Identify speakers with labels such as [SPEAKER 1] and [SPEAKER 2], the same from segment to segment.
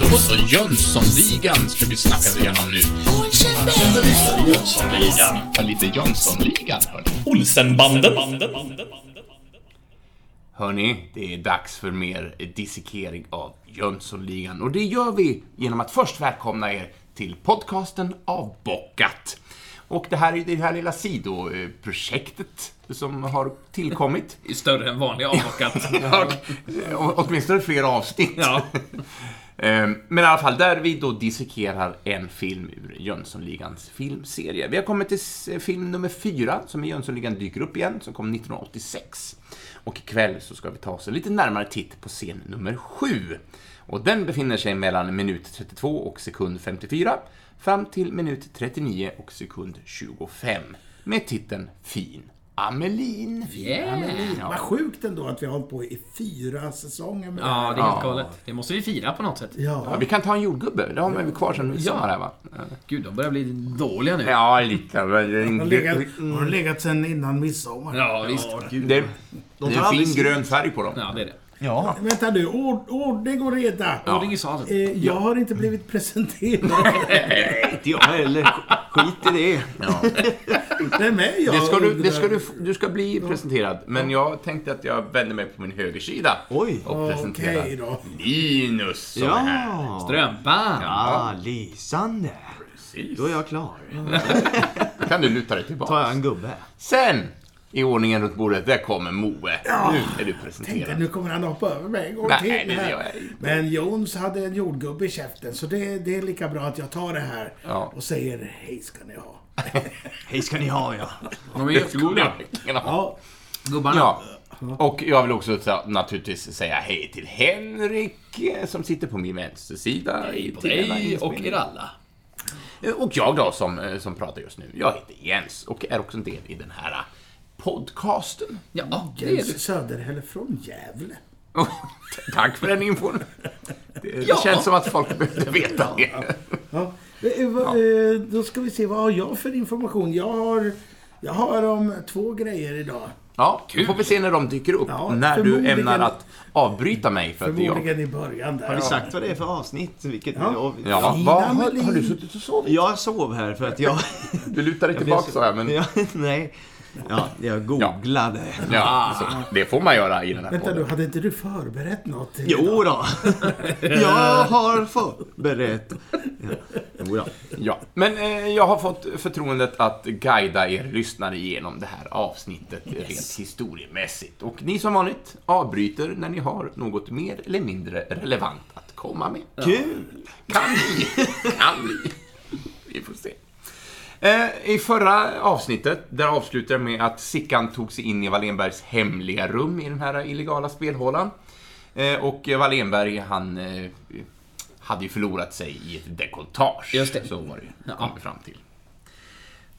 [SPEAKER 1] Då så, Jönssonligan ska vi snacka igenom nu. Jönssonligan. Ja, lite Jönssonligan, hörni.
[SPEAKER 2] Olsenbanden.
[SPEAKER 1] Hörni, det är dags för mer dissekering av Jönssonligan. Och det gör vi genom att först välkomna er till podcasten Avbockat. Och det här är det här lilla sidoprojektet som har tillkommit.
[SPEAKER 3] är större än vanliga avbockat.
[SPEAKER 1] Åtminstone fler avsnitt.
[SPEAKER 3] Ja.
[SPEAKER 1] Ehm, Men i alla fall, där vi då dissekerar en film ur Jönssonligans filmserie. Vi har kommit till film nummer fyra, som i Jönssonligan dyker upp igen, som kom 1986. Och ikväll så ska vi ta oss en lite närmare titt på scen nummer sju. Och den befinner sig mellan minut 32 och sekund 54, fram till minut 39 och sekund 25, med titeln Fin Amelin.
[SPEAKER 3] Yeah.
[SPEAKER 2] Vad sjukt ändå att vi har hållit på i fyra säsonger med
[SPEAKER 3] Ja,
[SPEAKER 2] det
[SPEAKER 3] det är helt galet. Det måste vi fira på något sätt.
[SPEAKER 1] Ja,
[SPEAKER 2] Ja.
[SPEAKER 1] vi kan ta en jordgubbe, det har man ju kvar sedan midsommar här va?
[SPEAKER 3] Gud, de börjar bli dåliga nu.
[SPEAKER 1] Ja, lite.
[SPEAKER 2] Har legat, har legat sen innan midsommar.
[SPEAKER 3] Ja, visst.
[SPEAKER 1] Det, det är en fin grön färg på dem.
[SPEAKER 3] Ja, det är det.
[SPEAKER 4] Ja.
[SPEAKER 2] Vänta nu, ord, ordning och reda.
[SPEAKER 3] Ordning i salen.
[SPEAKER 2] Eh, jag har inte blivit presenterad.
[SPEAKER 4] Inte jag heller. Skit i det.
[SPEAKER 2] Det är med jag
[SPEAKER 1] Det ska du, det ska du, du ska bli presenterad, men jag tänkte att jag vänder mig på min högersida
[SPEAKER 4] Oj.
[SPEAKER 1] och presenterar
[SPEAKER 2] Okej då.
[SPEAKER 1] Linus som är här.
[SPEAKER 4] Ja.
[SPEAKER 3] Strömpan.
[SPEAKER 4] Ja, lysande.
[SPEAKER 1] Precis.
[SPEAKER 4] Då är jag klar.
[SPEAKER 1] Kan du luta dig
[SPEAKER 4] tar
[SPEAKER 1] tillbaka.
[SPEAKER 4] jag en gubbe.
[SPEAKER 1] Sen, i ordningen runt bordet, där kommer Moe. Nu är du
[SPEAKER 2] Tänkte
[SPEAKER 1] presenterad.
[SPEAKER 2] nu kommer han hoppa över mig en gång
[SPEAKER 1] Nej,
[SPEAKER 2] till.
[SPEAKER 1] det
[SPEAKER 2] här.
[SPEAKER 1] gör jag inte.
[SPEAKER 2] Men Jons hade en jordgubbe i käften, så det, det är lika bra att jag tar det här
[SPEAKER 1] Ja.
[SPEAKER 2] och säger hej ska ni ha.
[SPEAKER 4] Hej ska ni ha ja.
[SPEAKER 3] De är jättegoda.
[SPEAKER 2] Ja,
[SPEAKER 3] Gubbarna.
[SPEAKER 1] Ja. Och jag vill också naturligtvis säga hej till Henrik eh, som sitter på min vänstersida.
[SPEAKER 3] Hej
[SPEAKER 1] i
[SPEAKER 3] på dig och er alla.
[SPEAKER 1] Eh, Och jag då som, eh, som pratar just nu. Jag heter Jens och är också en del i den här podcasten.
[SPEAKER 3] Ja, det är du.
[SPEAKER 2] Jens Söderhäll från Gävle.
[SPEAKER 1] Oh, Tack för den infon. Det, det
[SPEAKER 3] Ja.
[SPEAKER 1] känns som att folk behöver veta det.
[SPEAKER 2] Ja. Eh, vad- eh, Då ska vi se, vad har jag för information? Jag har, jag har om två grejer idag.
[SPEAKER 1] Ja, då får vi se när de dyker upp.
[SPEAKER 2] Ja,
[SPEAKER 1] när du
[SPEAKER 2] förmodligen-
[SPEAKER 1] ämnar att avbryta mig för att det är jag...
[SPEAKER 2] Förmodligen i början där.
[SPEAKER 4] Har vi sagt vad det är för avsnitt? Vilket,
[SPEAKER 2] Ja.
[SPEAKER 4] och-
[SPEAKER 1] Ja, vad, har,
[SPEAKER 2] Melin.
[SPEAKER 1] har du suttit och sovit?
[SPEAKER 4] Jag sov här för att jag...
[SPEAKER 1] Du lutar dig tillbaka sa jag, men...
[SPEAKER 4] Ja, nej. Ja, jag googlade.
[SPEAKER 1] Ja, så, det får man göra i den här
[SPEAKER 2] Vänta
[SPEAKER 1] podden.
[SPEAKER 2] nu, hade inte du förberett något?
[SPEAKER 4] Jo
[SPEAKER 2] idag?
[SPEAKER 4] då. Jag har förberett. Ja. Jo då.
[SPEAKER 1] Ja, men eh, jag har fått förtroendet att guida er lyssnare igenom det här avsnittet rent historiemässigt. Och ni som vanligt avbryter när ni har något mer eller mindre relevant att komma med.
[SPEAKER 4] Kul!
[SPEAKER 1] Kan bli. Kan bli. Vi får se. Eh, I förra avsnittet, där avslutade jag med att Sickan tog sig in i Wallenbergs hemliga rum i den här illegala spelhålan. Eh, och Wallenberg, han eh, hade ju förlorat sig i ett dekolletage.
[SPEAKER 3] Just det.
[SPEAKER 1] Så var det ju, kom vi fram till.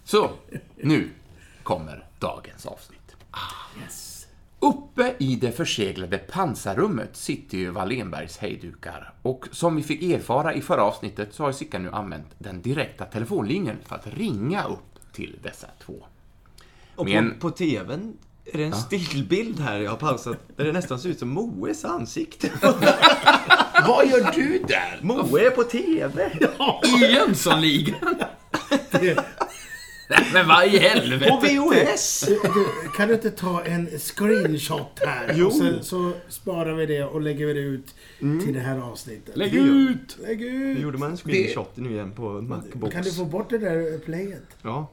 [SPEAKER 1] Så, nu kommer dagens avsnitt. Uppe i det förseglade pansarrummet sitter ju Wallenbergs hejdukar. Och som vi fick erfara i förra avsnittet så har Sickan nu använt den direkta telefonlinjen för att ringa upp till dessa två.
[SPEAKER 4] Och
[SPEAKER 1] Men-
[SPEAKER 4] på, på TVn är det en stillbild här jag har pausat där det nästan ser ut som Moes ansikte.
[SPEAKER 1] Vad gör du där?
[SPEAKER 4] Moe är på TV!
[SPEAKER 3] I Jönssonligan. Nej, Men vad i
[SPEAKER 4] På
[SPEAKER 3] helvete?
[SPEAKER 4] VHS!
[SPEAKER 2] Du, du, kan du inte ta en screenshot här?
[SPEAKER 4] Jo.
[SPEAKER 2] Och sen så sparar vi det och lägger vi det ut till det här avsnittet.
[SPEAKER 3] Lägg ut!
[SPEAKER 2] Lägg
[SPEAKER 4] Nu
[SPEAKER 2] ut!
[SPEAKER 4] gjorde man en screenshot nu igen på Macbox.
[SPEAKER 2] Kan du få bort det där playet?
[SPEAKER 4] Ja,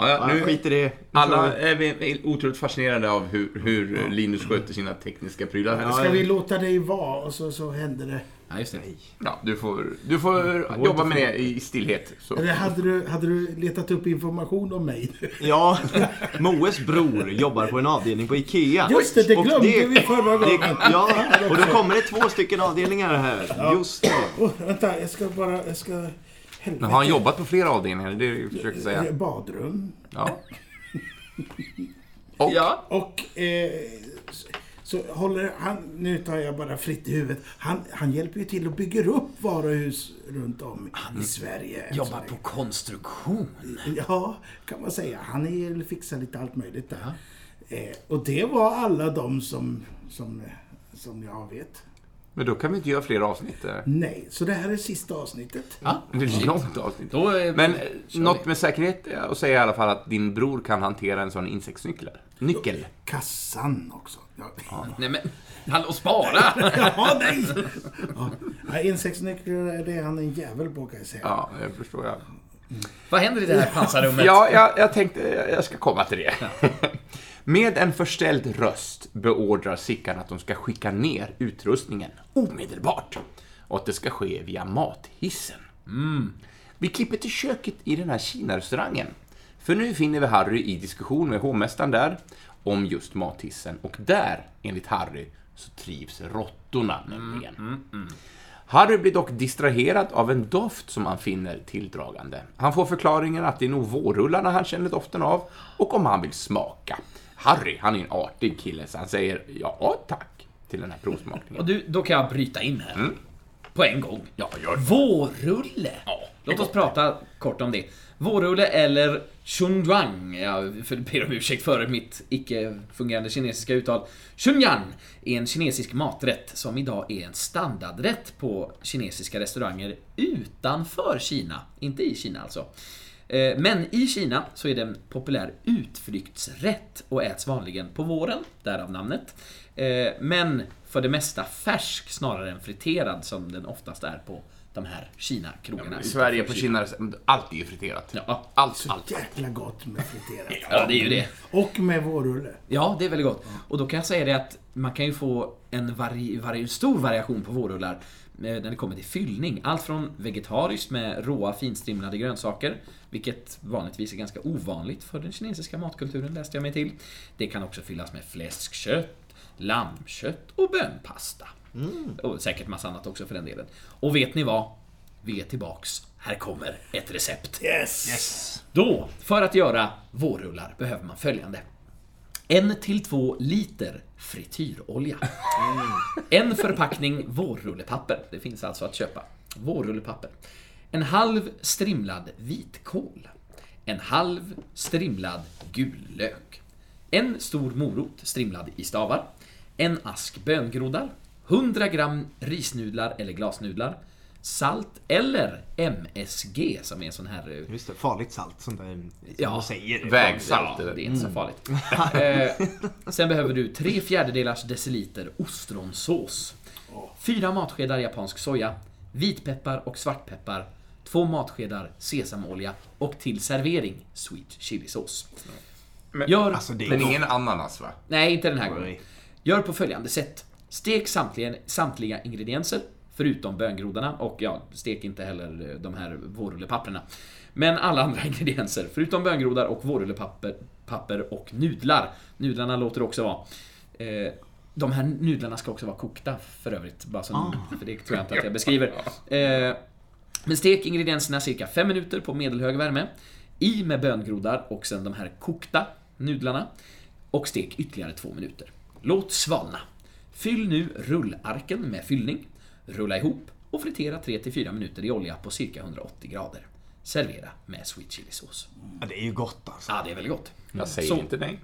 [SPEAKER 1] Ja,
[SPEAKER 4] ja,
[SPEAKER 1] nu,
[SPEAKER 4] skit i det.
[SPEAKER 1] alla är vi otroligt fascinerade av hur, hur Linus sköter sina tekniska prylar.
[SPEAKER 2] Ska vi låta dig vara och så, så händer det?
[SPEAKER 3] Ja, just det.
[SPEAKER 1] Ja, du får, du får jobba med det i stillhet. Så.
[SPEAKER 2] Eller hade du, hade du letat upp information om mig?
[SPEAKER 4] Ja, Moes bror jobbar på en avdelning på IKEA.
[SPEAKER 2] Just det, det
[SPEAKER 4] Och
[SPEAKER 2] glömde vi förra gången.
[SPEAKER 4] Det, ja, och då kommer det två stycken avdelningar här. Just det.
[SPEAKER 2] Oh, vänta, jag ska bara... Jag ska... Helvete.
[SPEAKER 1] Men har han jobbat på flera avdelningar? Det är det jag försöker säga.
[SPEAKER 2] Badrum.
[SPEAKER 1] Ja. Och,
[SPEAKER 3] Ja.
[SPEAKER 2] Och... Eh, så- håller han... Nu tar jag bara fritt i huvudet. Han, han hjälper ju till och bygger upp varuhus runt om i Sverige.
[SPEAKER 3] Jobbar på konstruktion.
[SPEAKER 2] Ja, kan man säga. Han är, fixar lite allt möjligt där. Eh, och det var alla de som, som, som jag vet.
[SPEAKER 1] Men då kan vi inte göra fler avsnitt. eh.
[SPEAKER 2] Nej, så det här är sista avsnittet.
[SPEAKER 3] Ja,
[SPEAKER 1] Det är ett långt avsnitt.
[SPEAKER 3] Då är,
[SPEAKER 1] Men eh,
[SPEAKER 3] kör
[SPEAKER 1] något
[SPEAKER 3] vi.
[SPEAKER 1] med säkerhet är att säga i alla fall att din bror kan hantera en sån insektsnyckel. Nyckel.
[SPEAKER 2] Kassan också. Ja,
[SPEAKER 3] Nej men, hallå spara!
[SPEAKER 2] ja nej! Ja. Ja, Insektsnycklar, det är han en jävel på kan jag säga.
[SPEAKER 1] Ja, jag förstår. Jag.
[SPEAKER 3] Vad händer i det här pansarrummet?
[SPEAKER 1] Ja, jag, jag tänkte jag ska komma till det. Med en förställd röst beordrar Sickan att de ska skicka ner utrustningen omedelbart. Och att det ska ske via mathissen. Vi klipper till köket i den här Kina-restaurangen. För nu finner vi Harry i diskussion med hovmästaren där om just mathissen. Och där, enligt Harry, så trivs råttorna nämligen. Harry blir dock distraherad av en doft som han finner tilldragande. Han får förklaringen att det är nog vårrullarna han känner doften av och om han vill smaka. Harry, han är en artig kille, så han säger ja tack till den här provsmakningen.
[SPEAKER 3] Och du, då kan jag bryta in här. På en gång.
[SPEAKER 1] Ja, gör det.
[SPEAKER 3] Vårrulle. Låt oss prata kort om det. Vårrulle eller Chunjuang. Jag ber om ursäkt för mitt icke-fungerande kinesiska uttal. Chunyan är en kinesisk maträtt som idag är en standardrätt på kinesiska restauranger utanför Kina. Inte i Kina alltså. Eh, Men i Kina så är det en populär utflyktsrätt och äts vanligen på våren, därav namnet. Eh, Men för det mesta färsk snarare än friterad som den oftast är på de här Kina-krogarna.
[SPEAKER 1] I Sverige på
[SPEAKER 3] utanför
[SPEAKER 1] Kina, allt är ju friterat.
[SPEAKER 3] Ja,
[SPEAKER 1] Allt, allt.
[SPEAKER 2] Jäkla gott med friterat.
[SPEAKER 3] ja, det är ju det.
[SPEAKER 2] Och med vårrulle.
[SPEAKER 3] Ja, det är väldigt gott. Och då kan jag säga det att man kan ju få en vari, vari, stor variation på vårrullar när det kommer till fyllning. Allt från vegetariskt med råa finstrimlade grönsaker, vilket vanligtvis är ganska ovanligt för den kinesiska matkulturen, läste jag mig till. Det kan också fyllas med fläskkött, lammkött och bönpasta. Och säkert massa annat också för den delen. Och vet ni vad? Vi är tillbaks. Här kommer ett recept.
[SPEAKER 2] Yes!
[SPEAKER 3] Då, för att göra vårrullar behöver man följande. En till två liter frityrolja. En förpackning vårrullepapper. Det finns alltså att köpa. Vårrullepapper. En halv strimlad vitkål. En halv strimlad gul lök. En stor morot strimlad i stavar. En ask böngroddar. 100 gram risnudlar eller glasnudlar. Salt eller MSG som är en sån här eh,
[SPEAKER 4] Just det, farligt salt, sånt där som
[SPEAKER 3] Ja.
[SPEAKER 4] de säger.
[SPEAKER 1] Vägsalt.
[SPEAKER 3] Ja,
[SPEAKER 1] eller?
[SPEAKER 3] det är inte så farligt. eh, sen behöver du 3 fjärdedelars deciliter ostronsås. Fyra matskedar japansk soja. Vitpeppar och svartpeppar. Två matskedar sesamolja. Och till servering sweet chilisås.
[SPEAKER 1] Men-
[SPEAKER 3] Gör...
[SPEAKER 4] Alltså det är
[SPEAKER 1] Men ingen ananas va?
[SPEAKER 3] Nej, inte den här gången. Gör på följande sätt. Stek samtliga, samtliga ingredienser, förutom böngrodarna och ja, stek inte heller eh, de här vårrullepapperna. Men alla andra ingredienser, förutom böngrodar och vårrullepapper papper och nudlar. Nudlarna låter också vara. Eh, de här nudlarna ska också vara kokta för övrigt, bara så för det tror jag inte att jag beskriver. Eh, men stek ingredienserna cirka 5 minuter på medelhög värme. I med böngrodar och sen de här kokta nudlarna. Och stek ytterligare 2 minuter. Låt svalna. Fyll nu rullarken med fyllning. Rulla ihop och fritera 3-4 minuter i olja på cirka 180 grader. Servera med sweet chilisås.
[SPEAKER 4] Ja, det är ju gott alltså.
[SPEAKER 3] Ja, det är väldigt gott.
[SPEAKER 1] Jag säger
[SPEAKER 3] Så.
[SPEAKER 1] inte nej.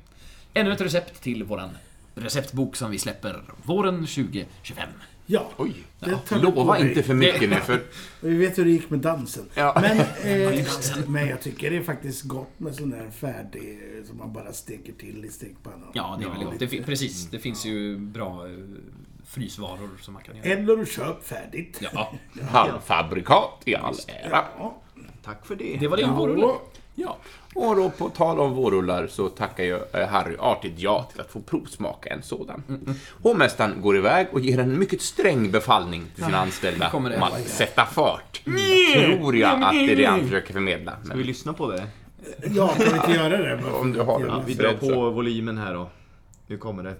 [SPEAKER 3] Ännu ett recept till våran receptbok som vi släpper våren 2025.
[SPEAKER 2] Ja,
[SPEAKER 1] Oj.
[SPEAKER 2] det
[SPEAKER 1] Ja, lova inte för mycket nu för...
[SPEAKER 2] Vi vet hur det gick med dansen.
[SPEAKER 1] Ja.
[SPEAKER 2] Men, eh, men jag tycker det är faktiskt gott med sån där färdig som man bara steker till i stekpannan.
[SPEAKER 3] Ja, det är väldigt gott. Det, precis, det finns ju bra eh, frysvaror som man kan göra.
[SPEAKER 2] Eller köp färdigt.
[SPEAKER 3] Ja,
[SPEAKER 1] Halvfabrikat i all ära.
[SPEAKER 2] Ja.
[SPEAKER 4] Tack för det.
[SPEAKER 3] det var det om vårrullar.
[SPEAKER 1] Ja, och då på tal om vårrullar så tackar ju eh, Harry artigt ja till att få provsmaka en sådan. Hovmästaren går iväg och ger en mycket sträng befallning till sina anställda
[SPEAKER 3] kommer det.
[SPEAKER 1] om att sätta fart. Tror jag att det är det han försöker förmedla.
[SPEAKER 4] Ska vi
[SPEAKER 1] Men
[SPEAKER 4] lyssna på det?
[SPEAKER 2] Ja, kan vi inte göra det?
[SPEAKER 1] om du har
[SPEAKER 2] det?
[SPEAKER 4] Vi drar på volymen här då. Nu kommer det.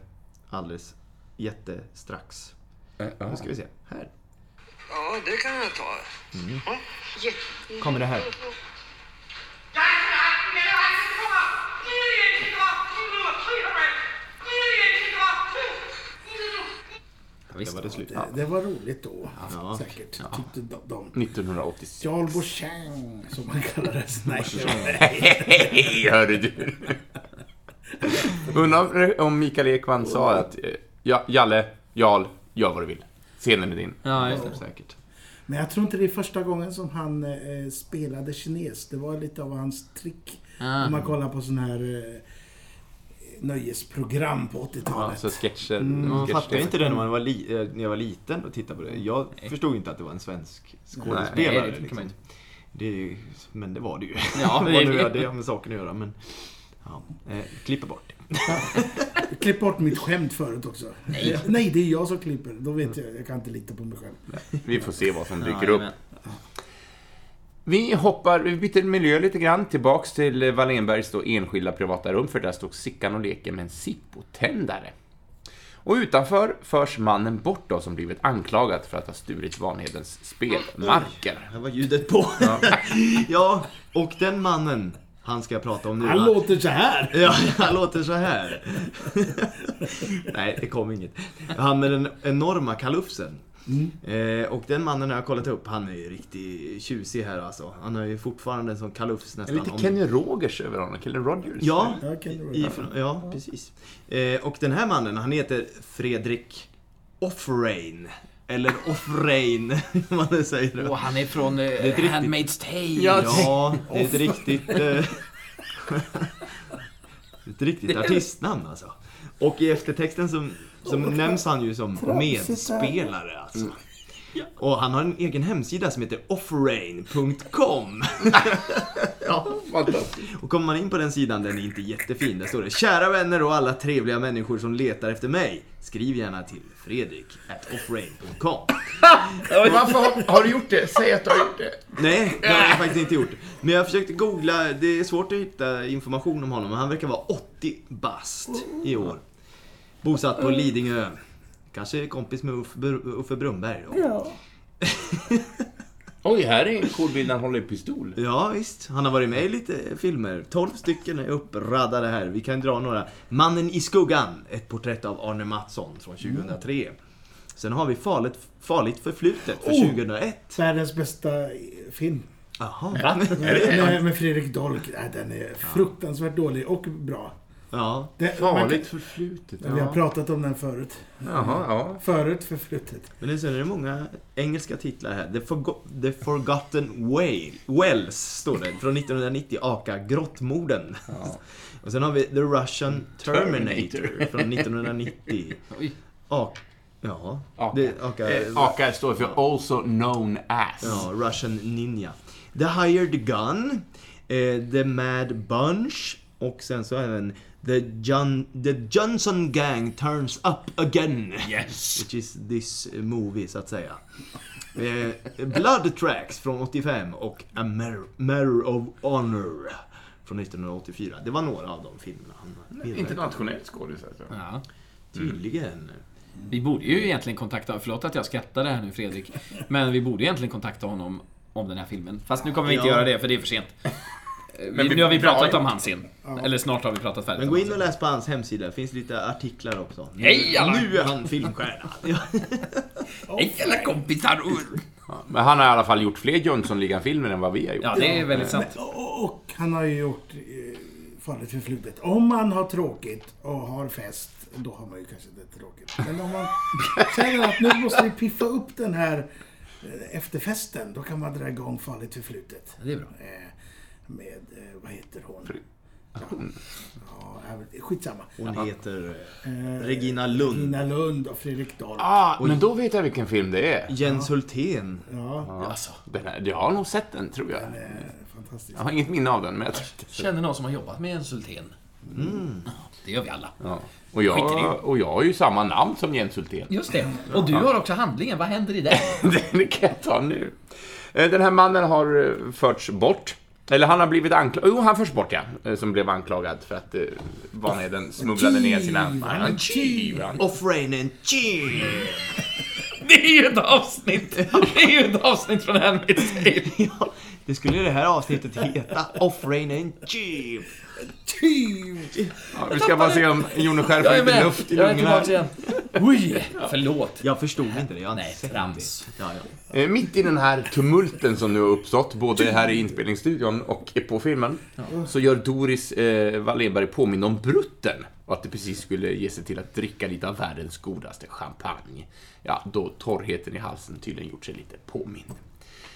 [SPEAKER 4] Alldeles jättestrax. Nu ska vi se. Här.
[SPEAKER 5] Ja, det kan jag ta.
[SPEAKER 4] Kommer det här.
[SPEAKER 3] Ja,
[SPEAKER 4] Det var det slut.
[SPEAKER 2] Det, det var roligt då.
[SPEAKER 4] Ja.
[SPEAKER 2] Säkert. Tyckte de. de.
[SPEAKER 1] 1986.
[SPEAKER 2] Jarl Bochang, som man kallar det. Nej,
[SPEAKER 1] Hej, hörru du. Undrar om Mikael Ekman sa att eh, ja, Jalle, Jarl, gör vad du vill. Scenen är din.
[SPEAKER 3] Ja, just det.
[SPEAKER 4] Säkert.
[SPEAKER 2] Men jag tror inte det är första gången som han eh, spelade kines. Det var lite av hans trick.
[SPEAKER 3] Ah.
[SPEAKER 2] Om man kollar på sån här eh, nöjesprogram på
[SPEAKER 1] Ja,
[SPEAKER 2] 80-talet.
[SPEAKER 1] så sketcher.
[SPEAKER 4] Man
[SPEAKER 1] sketcher-
[SPEAKER 4] fattade inte det när man var, li- eh, när jag var liten och tittade på det. Jag förstod inte att det var en svensk skådespelare.
[SPEAKER 3] Nej, det man
[SPEAKER 4] liksom. det är, ju- men det var det ju.
[SPEAKER 3] Ja,
[SPEAKER 4] Vad
[SPEAKER 3] det-
[SPEAKER 4] nu är det har med saken att göra. Men, ja, eh, klipper bort det.
[SPEAKER 2] Klipp bort mitt skämt förut också. Nej. Nej, det är jag som klipper. Då vet jag. Jag kan inte lita på mig själv.
[SPEAKER 1] Vi får se vad som dyker upp. Vi hoppar, vi byter miljö lite grann, tillbaks till Wallenbergs då enskilda privata rum, för där stod Sickan och leker med en Zippo-tändare. Och utanför förs mannen bort då, som blivit anklagad för att ha stulit Vanhedens spelmarker.
[SPEAKER 4] Här var ljudet på. Ja. och den mannen, han ska jag prata om nu.
[SPEAKER 2] Han låter så här.
[SPEAKER 4] Ja, han låter så här. Nej, det kom inget. Han med den enorma kalufsen. Eh, och den mannen har jag kollat upp, han är ju riktigt tjusig här alltså. Han har ju fortfarande en sån kalufs nästan.
[SPEAKER 1] lite
[SPEAKER 4] om-
[SPEAKER 1] Kenny Rogers över honom, Kenny Rogers.
[SPEAKER 4] Ja,
[SPEAKER 2] Ja, Kenny Rogers.
[SPEAKER 4] ifrån, ja precis. Eh, och den här mannen, han heter Fredrik Offrain. Eller Offrain, hur man nu säger det.
[SPEAKER 3] Och han är från uh,
[SPEAKER 4] ett riktigt-
[SPEAKER 3] Handmaid's Tale.
[SPEAKER 4] Ja, det är ett riktigt... Eh, ett riktigt artistnamn alltså. Och i eftertexten så, så nämns han ju som medspelare alltså. Och han har en egen hemsida som heter offrain.com. ja,
[SPEAKER 1] Fantastiskt.
[SPEAKER 4] och kommer man in på den sidan, den är inte jättefin. Där står det Kära vänner och alla trevliga människor som letar efter mig. Skriv gärna till Fredrik at offrain.com.
[SPEAKER 1] Varför har, har du gjort det? Säg att du har gjort det.
[SPEAKER 4] Nej, det har jag faktiskt inte gjort. Men jag försökte googla, det är svårt att hitta information om honom. Men han verkar vara 80 bast i år. Bosatt på Lidingö. Kanske kompis med Uffe, Br- Uffe Brunnberg då.
[SPEAKER 2] Ja.
[SPEAKER 1] Oj, här är en cool bild när han håller i pistol.
[SPEAKER 4] Ja, visst. Han har varit med i lite filmer. 12 stycken är uppradade här. Vi kan dra några. Mannen i skuggan. Ett porträtt av Arne Mattsson från 2003. Sen har vi Farligt, farligt förflutet för
[SPEAKER 2] Oh!
[SPEAKER 4] 2001.
[SPEAKER 2] Världens bästa film.
[SPEAKER 4] Jaha.
[SPEAKER 2] Med, med Fredrik Dolk. Nej, den är fruktansvärt dålig och bra.
[SPEAKER 4] Ja.
[SPEAKER 2] Det,
[SPEAKER 1] Farligt förflutet.
[SPEAKER 2] kan- Vi har pratat om den förut.
[SPEAKER 1] Jaha, ja.
[SPEAKER 2] Förut förflutet.
[SPEAKER 4] Men sen är det många engelska titlar här. The, Forgo- The Forgotten Whale, Wells står det, från 1990, aka Grottmorden. Och sen har vi The Russian Terminator,
[SPEAKER 1] Terminator.
[SPEAKER 4] från 1990.
[SPEAKER 3] Oj.
[SPEAKER 4] Ak, ja,
[SPEAKER 1] Aka.
[SPEAKER 4] det, aka,
[SPEAKER 1] Eh, Aka står för Also Known As.
[SPEAKER 4] ja, Russian Ninja. The Hired Gun, eh, The Mad Bunch och sen så även The, John, The Johnson Gang Turns Up Again.
[SPEAKER 1] Yes!
[SPEAKER 4] Which is this movie, så att säga. Eh, Blood Tracks från 85 och A Medal of Honor från 1984. Det var några av de filmerna han.
[SPEAKER 1] Internationell skådis alltså.
[SPEAKER 3] Ja.
[SPEAKER 4] Tydligen.
[SPEAKER 3] Vi borde ju egentligen kontakta, förlåt att jag skrattar här nu Fredrik, men vi borde egentligen kontakta honom om den här filmen. Fast nu kommer vi inte
[SPEAKER 4] Ja.
[SPEAKER 3] göra det, för det är för sent.
[SPEAKER 1] Men vi-
[SPEAKER 3] nu har vi pratat
[SPEAKER 1] ja.
[SPEAKER 3] om hans scen. Eller snart har vi pratat färdigt
[SPEAKER 4] Men gå in och läs på hans hemsida, det finns lite artiklar också.
[SPEAKER 3] Hej alla!
[SPEAKER 4] Nu är han filmstjärna. Ja.
[SPEAKER 3] Hej alla kompisar!
[SPEAKER 1] Men han har i alla fall gjort fler Jönssonligan-filmer än vad vi har gjort.
[SPEAKER 3] Ja, det är väldigt sant.
[SPEAKER 2] Och, och han har ju gjort eh, Farligt förflutet. Om man har tråkigt och har fest, då har man ju kanske det tråkigt. Men om man känner att nu måste vi piffa upp den här eh, efterfesten, då kan man dra igång Farligt förflutet.
[SPEAKER 3] Det är bra.
[SPEAKER 2] Eh, Med, eh, vad heter hon?
[SPEAKER 1] Fru-
[SPEAKER 2] Ja, ja, skitsamma.
[SPEAKER 4] Hon heter
[SPEAKER 2] Eh,
[SPEAKER 4] Regina Lund.
[SPEAKER 2] Nina Lund och Fredrik Dahl.
[SPEAKER 1] Ah, men då vet jag vilken film det är.
[SPEAKER 4] Jens Hultén.
[SPEAKER 2] Ja,
[SPEAKER 1] Ja.
[SPEAKER 3] Alltså,
[SPEAKER 1] Den här, jag har nog sett den, tror jag.
[SPEAKER 2] den är fantastisk.
[SPEAKER 1] Jag har inget minne av den, men jag
[SPEAKER 3] känner någon som har jobbat med Jens Hultén?
[SPEAKER 4] Mm.
[SPEAKER 3] Ja, Det gör vi alla.
[SPEAKER 1] ja. och,
[SPEAKER 3] det.
[SPEAKER 1] jag, och jag har ju samma namn som Jens Hultén.
[SPEAKER 3] Just det. Och du har också handlingen. Vad händer i den?
[SPEAKER 1] Den kan jag ta nu. Eh, Den här mannen har eh, förts bort. Eller han har blivit anklagad. Jo, han förs bort ja. Eh, Som blev anklagad för att eh, Vanheden smugglade ner sina...
[SPEAKER 2] Tjuv.
[SPEAKER 3] Det är ju ett avsnitt! Det är ju ett avsnitt från Handmaid's Tale.
[SPEAKER 4] Ja, det skulle det här avsnittet heta. Off-Rain and Cheer.
[SPEAKER 1] Ja, Vi ska bara se om får
[SPEAKER 3] är
[SPEAKER 1] lite
[SPEAKER 3] med!
[SPEAKER 1] luft i
[SPEAKER 3] Jag är
[SPEAKER 1] lungorna.
[SPEAKER 3] tillbaka igen. Oj! Förlåt.
[SPEAKER 4] Jag förstod inte det. Jag har
[SPEAKER 3] Nej,
[SPEAKER 4] inte
[SPEAKER 3] trams.
[SPEAKER 4] Ja, ja.
[SPEAKER 1] Eh, Mitt i den här tumulten som nu har uppstått, både här i inspelningsstudion och på filmen, så gör Doris eh, Wallenberg påminna om Brutten. Och att det precis skulle ge sig till att dricka lite av världens godaste champagne. Ja, då torrheten i halsen tydligen gjort sig lite påmind.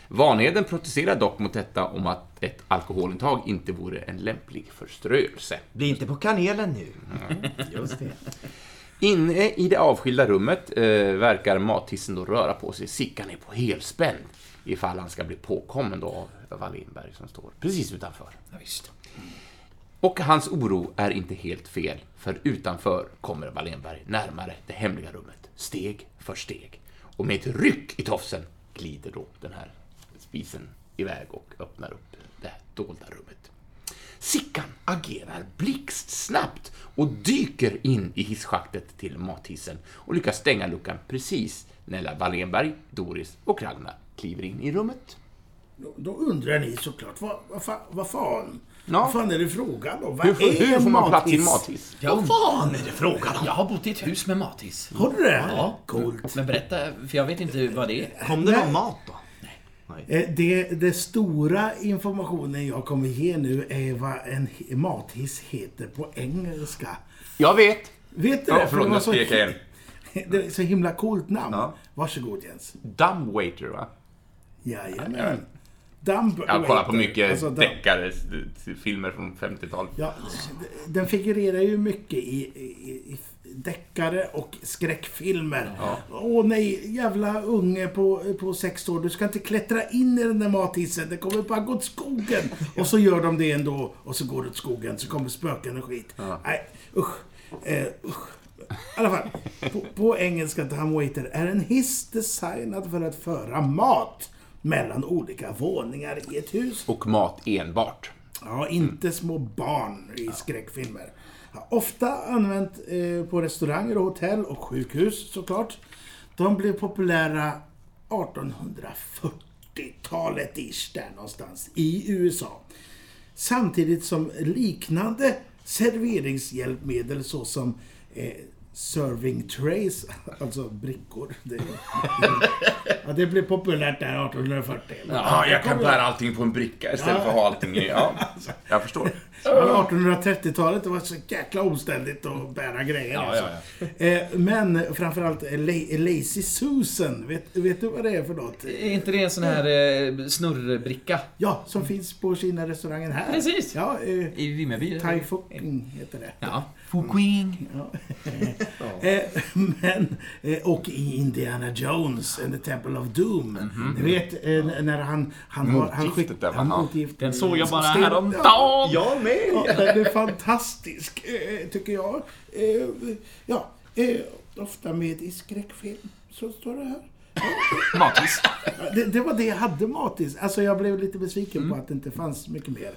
[SPEAKER 1] Vanheden protesterar dock mot detta om att ett alkoholintag inte vore en lämplig förströelse.
[SPEAKER 4] Bli inte på kanelen nu. Just det.
[SPEAKER 1] Inne i det avskilda rummet eh, verkar mattissen då röra på sig. Sickan är på helspänn ifall han ska bli påkommen då av Wallenberg som står precis utanför.
[SPEAKER 3] Ja, visst.
[SPEAKER 1] Och hans oro är inte helt fel, för utanför kommer Wallenberg närmare det hemliga rummet, steg för steg. Och med ett ryck i tofsen glider då den här spisen iväg och öppnar upp det här dolda rummet. Sickan agerar blixtsnabbt och dyker in i hisschaktet till mathissen och lyckas stänga luckan precis när Wallenberg, Doris och Ragnar kliver in i rummet.
[SPEAKER 2] Då, då undrar ni såklart, vad, vad, vad fan?
[SPEAKER 1] Ja.
[SPEAKER 2] Vad fan är det frågan om? Vad
[SPEAKER 1] Hur, får-
[SPEAKER 2] är
[SPEAKER 1] hur får man plats i en
[SPEAKER 2] mathiss?
[SPEAKER 1] mathiss?
[SPEAKER 3] Jag,
[SPEAKER 4] fan är det frågan om?
[SPEAKER 3] jag har bott i ett hus med mathiss.
[SPEAKER 2] Har du det?
[SPEAKER 3] Ja.
[SPEAKER 2] Coolt.
[SPEAKER 3] Men berätta, för jag vet inte vad det är.
[SPEAKER 4] Kom det
[SPEAKER 2] Nej.
[SPEAKER 4] någon mat då?
[SPEAKER 2] Eh, Det, det stora informationen jag kommer ge nu är vad en hi- mathiss heter på engelska.
[SPEAKER 1] Jag vet!
[SPEAKER 2] Vet du
[SPEAKER 1] Ja,
[SPEAKER 2] det?
[SPEAKER 1] förlåt, jag
[SPEAKER 2] så-
[SPEAKER 1] skrek igen.
[SPEAKER 2] Det är så himla coolt namn.
[SPEAKER 1] Ja.
[SPEAKER 2] Varsågod Jens.
[SPEAKER 1] Dumbwaiter, va?
[SPEAKER 2] Jajamän. Dumb
[SPEAKER 1] Jag kollar på mycket
[SPEAKER 2] Alltså,
[SPEAKER 1] deckare, filmer från 50-talet.
[SPEAKER 2] Ja, den figurerar ju mycket i, i, i deckare och skräckfilmer. Åh nej, jävla unge på, på sex år. Du ska inte klättra in i den där mathissen. Det kommer bara gå åt skogen. Och så gör de det ändå. Och så går det åt skogen. Så kommer spöken och skit. Nej, usch. Eh, usch. I alla fall, på, på engelska dumbwaiter är en hiss designad för att föra mat mellan olika våningar i ett hus.
[SPEAKER 1] Och mat enbart.
[SPEAKER 2] Ja, inte små barn i skräckfilmer. Ja, ofta använt eh, på restauranger och hotell och sjukhus såklart. De blev populära 1840-talet ish där någonstans i USA. Samtidigt som liknande serveringshjälpmedel såsom eh, serving trays, alltså brickor. Det, ja, det blev populärt där 1840.
[SPEAKER 1] Ja, jag kan bära allting på en bricka istället för att ha allting i... Ja, jag förstår.
[SPEAKER 2] Ja, 1830-talet det var så jäkla omständigt att bära grejer.
[SPEAKER 3] Ja,
[SPEAKER 2] alltså. Eh, Men framförallt La- Lazy Susan, vet, vet du vad det är för något?
[SPEAKER 3] Är inte det en sån här eh, snurrbricka?
[SPEAKER 2] Ja, som finns på Kina-restaurangen här.
[SPEAKER 3] Precis.
[SPEAKER 2] Ja, eh,
[SPEAKER 3] I Vimmerby?
[SPEAKER 2] Foking heter det.
[SPEAKER 3] Ja. Fuquing.
[SPEAKER 2] Eh, men, eh, och i Indiana Jones and the Temple of Doom. Ni vet eh, när han... han har, han
[SPEAKER 1] Motgiftet där,
[SPEAKER 2] han
[SPEAKER 1] Ja.
[SPEAKER 2] motgift-
[SPEAKER 3] Den såg jag bara häromdagen.
[SPEAKER 2] Ja,
[SPEAKER 4] Jag med!
[SPEAKER 2] Ja, den är fantastisk, tycker jag. Ja, ofta med i skräckfilm. Så står det här.
[SPEAKER 3] Mathiss.
[SPEAKER 2] Ja, Det, det var det jag hade Matis. Alltså jag blev lite besviken på att det inte fanns mycket mer.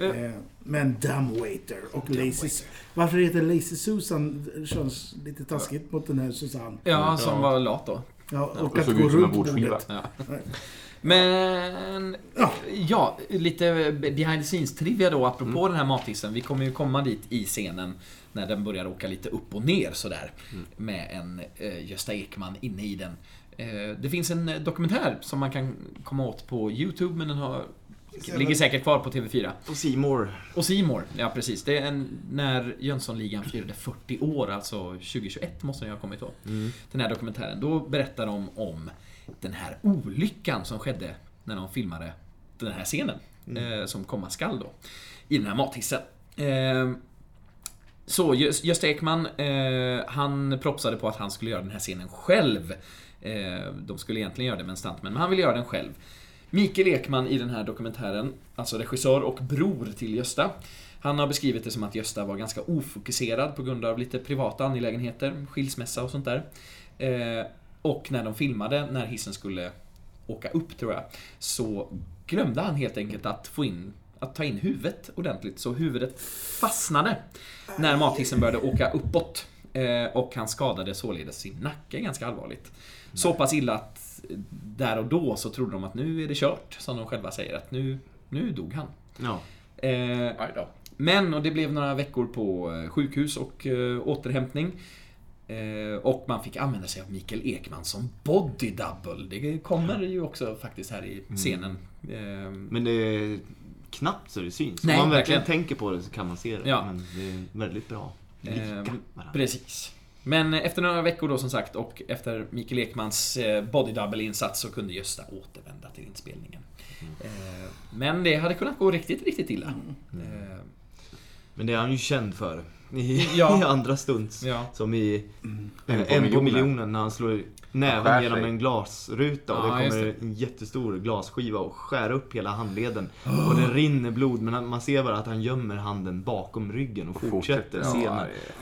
[SPEAKER 2] Eh, Men Dumbwaiter och Lazy... Varför heter Lazy Susan? Det känns lite taskigt mot den här Susanne.
[SPEAKER 3] Ja, som var lat då.
[SPEAKER 2] Ja, och
[SPEAKER 1] Och
[SPEAKER 2] att gå
[SPEAKER 1] ut som en
[SPEAKER 2] runt bordet.
[SPEAKER 3] Ja. Men...
[SPEAKER 2] Ja.
[SPEAKER 3] Ja, lite behind the scenes-trivia då apropå
[SPEAKER 1] Mm.
[SPEAKER 3] den här mathissen. Vi kommer ju komma dit i scenen när den börjar åka lite upp och ner sådär.
[SPEAKER 1] Mm.
[SPEAKER 3] Med en eh, Gösta Ekman inne i den. Eh, det finns en eh, dokumentär som man kan komma åt på YouTube, men den har, ligger säkert kvar på TV4.
[SPEAKER 4] Och Seymour.
[SPEAKER 3] Och Seymour, ja precis. Det är en, när Jönssonligan firade 40 år, alltså 2021 måste den ju ha kommit då. Den här dokumentären. Då berättar de om den här olyckan som skedde när de filmade den här scenen. Eh, som komma skall då. I den här mathissen. Eh, så Gös- Gösta Ekman, eh, han propsade på att han skulle göra den här scenen själv. Eh, de skulle egentligen göra det med en stuntman, men han ville göra den själv. Mikael Ekman i den här dokumentären, alltså regissör och bror till Gösta. Han har beskrivit det som att Gösta var ganska ofokuserad på grund av lite privata angelägenheter, skilsmässa och sånt där. Eh, och när de filmade, när hissen skulle åka upp tror jag, så glömde han helt enkelt att få in att ta in huvudet ordentligt, så huvudet fastnade när mathissen började åka uppåt. Eh, och han skadade således sin nacke ganska allvarligt. Så pass illa att där och då så trodde de att nu är det kört, som de själva säger, att nu, nu dog han.
[SPEAKER 4] Ja.
[SPEAKER 3] Eh, men, och det blev några veckor på eh, sjukhus och eh, återhämtning. Eh, och man fick använda sig av Mikael Ekman som body double. Det kommer ju också faktiskt här i scenen. Eh,
[SPEAKER 4] Men det är knappt så det syns.
[SPEAKER 3] Nej,
[SPEAKER 4] Om man verkligen
[SPEAKER 3] verkligen.
[SPEAKER 4] tänker på det så kan man se det.
[SPEAKER 3] Ja.
[SPEAKER 4] Men det är väldigt bra.
[SPEAKER 3] Eh, precis. Men efter några veckor då som sagt och efter Mikael Ekmans eh, body double-insats så kunde Gösta återvända till inspelningen. Eh, men det hade kunnat gå riktigt, riktigt illa. Eh,
[SPEAKER 4] Men det är han ju känd för. I,
[SPEAKER 3] Ja.
[SPEAKER 4] i andra stunts.
[SPEAKER 3] Ja.
[SPEAKER 4] Som i
[SPEAKER 1] En
[SPEAKER 4] en,
[SPEAKER 1] på
[SPEAKER 4] på,
[SPEAKER 1] miljonen.
[SPEAKER 4] miljonen när han slår näven genom en glasruta och
[SPEAKER 3] Ja,
[SPEAKER 4] det kommer
[SPEAKER 3] det.
[SPEAKER 4] en jättestor glasskiva och skär upp hela handleden. Och det rinner blod men man ser bara att han gömmer handen bakom ryggen och fortsätter
[SPEAKER 1] Ja,
[SPEAKER 4] scenen.
[SPEAKER 1] det-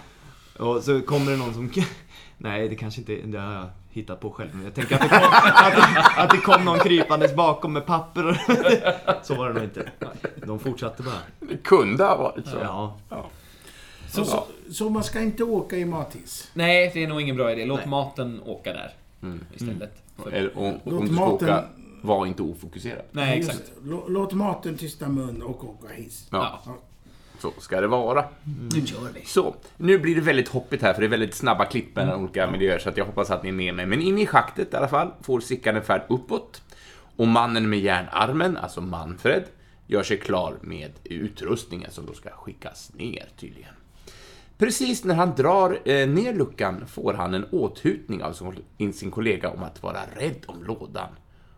[SPEAKER 4] Och så kommer det någon som... Nej, det kanske inte... Det har jag hittat på själv. Men jag tänker att det kom, att, att det kom någon krypandes bakom med papper. och- Så var det nog inte. De fortsatte bara.
[SPEAKER 1] Det kunde ha varit så.
[SPEAKER 4] Ja.
[SPEAKER 2] Så, så, så man ska inte åka i mathiss?
[SPEAKER 3] nej, det är nog ingen bra idé. Låt
[SPEAKER 4] Nej.
[SPEAKER 3] maten åka där. Istället. För,
[SPEAKER 1] Eller, och
[SPEAKER 2] Låt
[SPEAKER 1] om du ska
[SPEAKER 2] maten-
[SPEAKER 1] åka, var inte ofokuserad.
[SPEAKER 3] nej, exakt.
[SPEAKER 2] Låt maten tysta mun och åka hiss.
[SPEAKER 1] Ja,
[SPEAKER 3] Ja.
[SPEAKER 1] Så ska det vara.
[SPEAKER 3] Nu kör vi.
[SPEAKER 1] Så, nu blir det väldigt hoppigt här för det är väldigt snabba klipp mellan olika miljöer så jag hoppas att ni är med mig. Men in i schaktet i alla fall får Sickan en färd uppåt. Och mannen med järnarmen, alltså Manfred, gör sig klar med utrustningen som då ska skickas ner tydligen. Precis när han drar eh, ner luckan får han en åthutning av sin kollega om att vara rädd om lådan.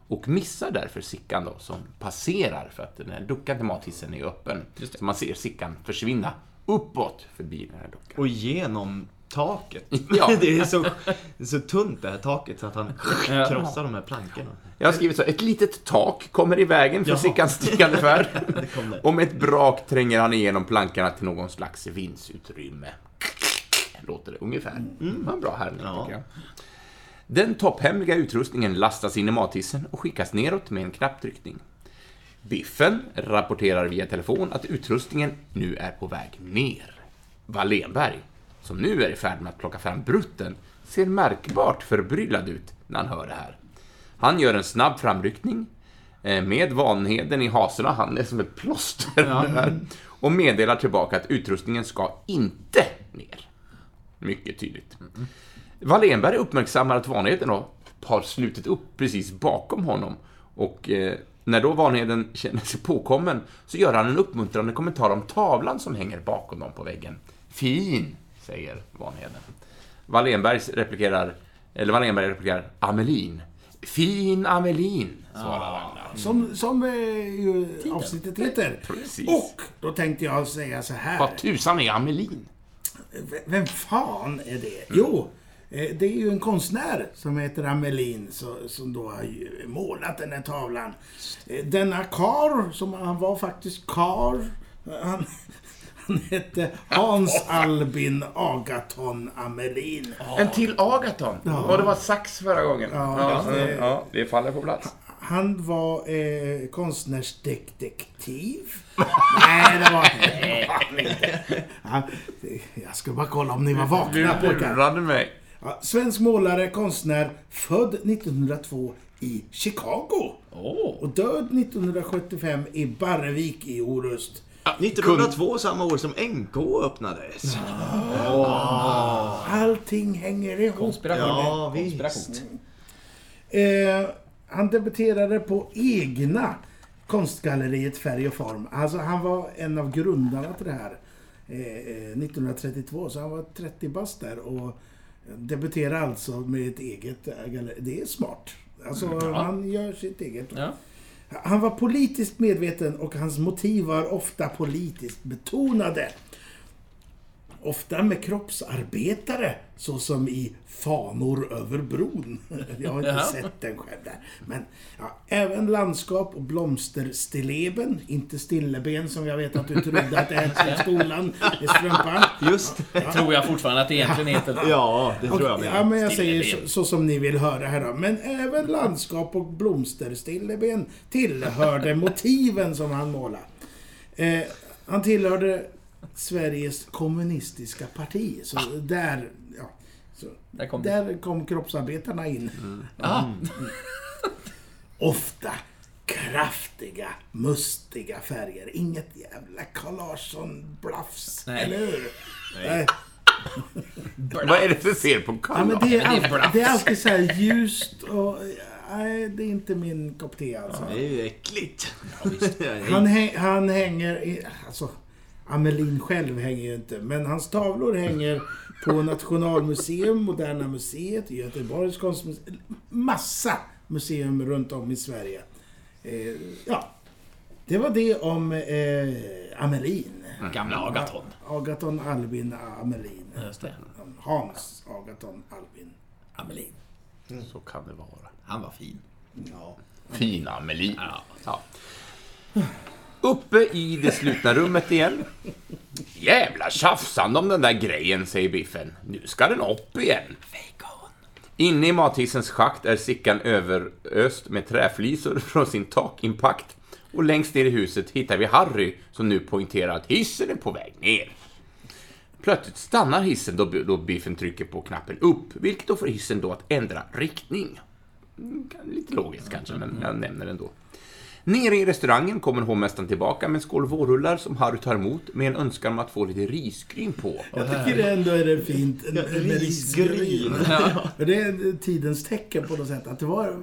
[SPEAKER 1] Och missar därför Sickan då, som passerar för att den här luckan till mathissen är öppen. Så man ser Sickan försvinna uppåt förbi den här luckan.
[SPEAKER 4] Och genom taket.
[SPEAKER 1] Ja.
[SPEAKER 4] Det är så, det är så tunt det här taket så att han krossar de här plankorna.
[SPEAKER 1] Jag har skrivit så, ett litet tak kommer i vägen för. Sickans stigande färd.
[SPEAKER 4] det.
[SPEAKER 1] Och med ett brak tränger han igenom plankorna till någon slags vindsutrymme. Låter det ungefär. Mm, var en bra härmning
[SPEAKER 4] Ja.
[SPEAKER 1] tycker jag. Den topphemliga utrustningen lastas in i mathissen och skickas neråt med en knapptryckning. Biffen rapporterar via telefon att utrustningen nu är på väg ner. Wallenberg, som nu är i färd med att plocka fram brutten, ser märkbart förbryllad ut när han hör det här. Han gör en snabb framryckning eh, med Vanheden i hasorna, han är som ett plåster där, och meddelar tillbaka att utrustningen ska inte ner. Mycket tydligt. Wallenberg uppmärksammar att Vanheden då har slutit upp precis bakom honom och eh, när då Vanheden känner sig påkommen så gör han en uppmuntrande kommentar om tavlan som hänger bakom dem på väggen. Fin, säger Vanheden. Wallenberg replikerar, eller Wallenberg replikerar, Amelin. Fin Amelin, svarar han.
[SPEAKER 2] Som, som eh, ju avsnittet heter.
[SPEAKER 1] Precis.
[SPEAKER 2] Och då tänkte jag säga så här.
[SPEAKER 1] Vad tusan är Amelin?
[SPEAKER 2] V- Vem fan är det? Jo, eh, det är ju en konstnär som heter Amelin som då har målat den här tavlan. Eh, Denna kar, som han var faktiskt kar, han, han hette Hans Albin Agaton Amelin.
[SPEAKER 1] En till Agaton. Och det var sax förra gången.
[SPEAKER 2] Ja,
[SPEAKER 1] ja,
[SPEAKER 2] det-
[SPEAKER 1] ja, det faller på plats.
[SPEAKER 2] Han var eh, konstnärsdetektiv. Nej, det var han inte. Jag ska bara kolla om ni var
[SPEAKER 1] Du
[SPEAKER 2] vakna pojkar.
[SPEAKER 1] lurade mig.
[SPEAKER 2] Ja, svensk målare, konstnär, född 1902 i Chicago.
[SPEAKER 3] Åh!
[SPEAKER 2] Och död 1975 i Barrevik i Orust.
[SPEAKER 4] 1902, samma år som NK öppnades.
[SPEAKER 2] Allting hänger ihop.
[SPEAKER 3] Konspiration.
[SPEAKER 4] Ja, visst.
[SPEAKER 3] Konspiration.
[SPEAKER 2] Eh, han debuterade på egna konstgalleriet Färg och Form. Alltså han var en av grundarna till det här. Eh, eh, 1932, så han var 30 bast där och debuterade alltså med ett eget. Det är smart. Alltså han gör sitt eget.
[SPEAKER 3] Ja.
[SPEAKER 2] Han var politiskt medveten och hans motiv var ofta politiskt betonade. Ofta med kroppsarbetare, såsom i Fanor över bron. Jag har inte
[SPEAKER 3] Jaha.
[SPEAKER 2] sett den själv där. Men ja, även landskap och blomsterstilleben, inte stilleben som jag vet att du trodde att det hette i skolan, i strumpan.
[SPEAKER 4] Just
[SPEAKER 3] Det tror jag fortfarande att det egentligen heter.
[SPEAKER 4] Ja, det tror jag
[SPEAKER 2] Och,
[SPEAKER 4] med.
[SPEAKER 2] ja, men jag säger så, så som ni vill höra här då. Men även landskap och blomsterstilleben tillhörde motiven som han målade. Eh, han tillhörde Sveriges kommunistiska parti. Så där, ja, så,
[SPEAKER 3] Där kom det.
[SPEAKER 2] där kom kroppsarbetarna in.
[SPEAKER 3] Ah,
[SPEAKER 2] Ofta kraftiga, mustiga färger. Inget jävla Carl Larsson-blafs.
[SPEAKER 3] Nej.
[SPEAKER 2] Eller hur? Nej.
[SPEAKER 1] Vad är det för fel på
[SPEAKER 2] Ja, men
[SPEAKER 1] Karl?
[SPEAKER 2] det, är
[SPEAKER 3] Men det är
[SPEAKER 2] alltid så här ljust och... Nej, det är inte min kopp te alltså.
[SPEAKER 4] Det är ju äckligt.
[SPEAKER 2] Han, häng, han hänger i... Alltså, Amelin själv hänger ju inte. Men hans tavlor hänger på Nationalmuseum, Moderna Museet, Göteborgs konstmuseum. Massa museum runt om i Sverige. Eh, ja, det var det om eh, Amelin.
[SPEAKER 3] Gamla Agaton.
[SPEAKER 2] Agaton Albin Amelin.
[SPEAKER 3] Just det.
[SPEAKER 2] Hans Agaton Albin.
[SPEAKER 3] Amelin.
[SPEAKER 1] Så kan det vara.
[SPEAKER 3] Han var fin.
[SPEAKER 1] Fina Amelie.
[SPEAKER 3] Ja.
[SPEAKER 1] Ja. Uppe i det slutna rummet igen. Jävla tjafsande om den där grejen, säger Biffen. Nu ska den upp igen. Inne i mathissens schakt är Sickan överöst med träflisor från sin takimpakt. Och längst ner i huset hittar vi Harry som nu poängterar att hissen är på väg ner. Plötsligt stannar hissen då, då Biffen trycker på knappen upp, vilket då får hissen då att ändra riktning. Mm, lite logiskt kanske, men jag nämner det ändå. Nere i restaurangen kommer hovmästaren tillbaka med en skål vårrullar som Harry tar emot med en önskan om att få lite risgryn på.
[SPEAKER 2] Jag tycker ändå är det fint med
[SPEAKER 4] Risgryn.
[SPEAKER 2] För Det är tidens tecken på något sätt. Att det var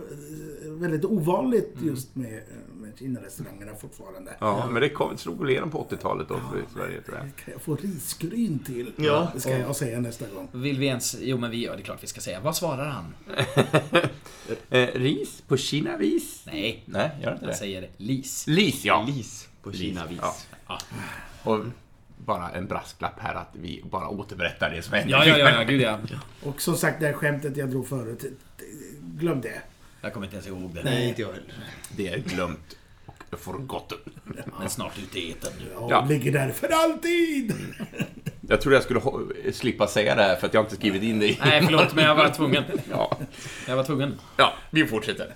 [SPEAKER 2] väldigt ovanligt just med, med Kina-restaurangerna fortfarande.
[SPEAKER 1] Ja, men det kom, slog igenom på 80-talet då för Sverige, tror jag.
[SPEAKER 2] Kan jag få risgryn till?
[SPEAKER 4] Ja.
[SPEAKER 2] Det ska jag säga nästa gång.
[SPEAKER 3] Vill vi ens... Jo, men vi gör det klart vi ska säga. Vad svarar han?
[SPEAKER 1] Eh, ris på Kina-vis?
[SPEAKER 3] Nej,
[SPEAKER 1] Nej, gör inte
[SPEAKER 3] han
[SPEAKER 1] det.
[SPEAKER 3] säger lis.
[SPEAKER 1] Lis, ja.
[SPEAKER 4] Lis på Kina-vis.
[SPEAKER 1] Ja. Och bara en brasklapp här att vi bara återberättar det som hände.
[SPEAKER 3] Ja, ja, ja, ja, gud ja.
[SPEAKER 2] Och som sagt, det här skämtet jag drog förut. Glöm det.
[SPEAKER 3] Jag kommer inte ens ihåg det.
[SPEAKER 4] Nej, inte jag heller.
[SPEAKER 1] Det är glömt forgotten.
[SPEAKER 3] Men snart ute i etern.
[SPEAKER 2] Ja,
[SPEAKER 1] Ja.
[SPEAKER 2] ligger där för alltid!
[SPEAKER 1] Jag trodde jag skulle slippa säga det här för att jag har inte skrivit in det.
[SPEAKER 3] Nej, förlåt, men jag var tvungen.
[SPEAKER 1] Ja.
[SPEAKER 3] Jag var tvungen.
[SPEAKER 1] Ja, vi fortsätter.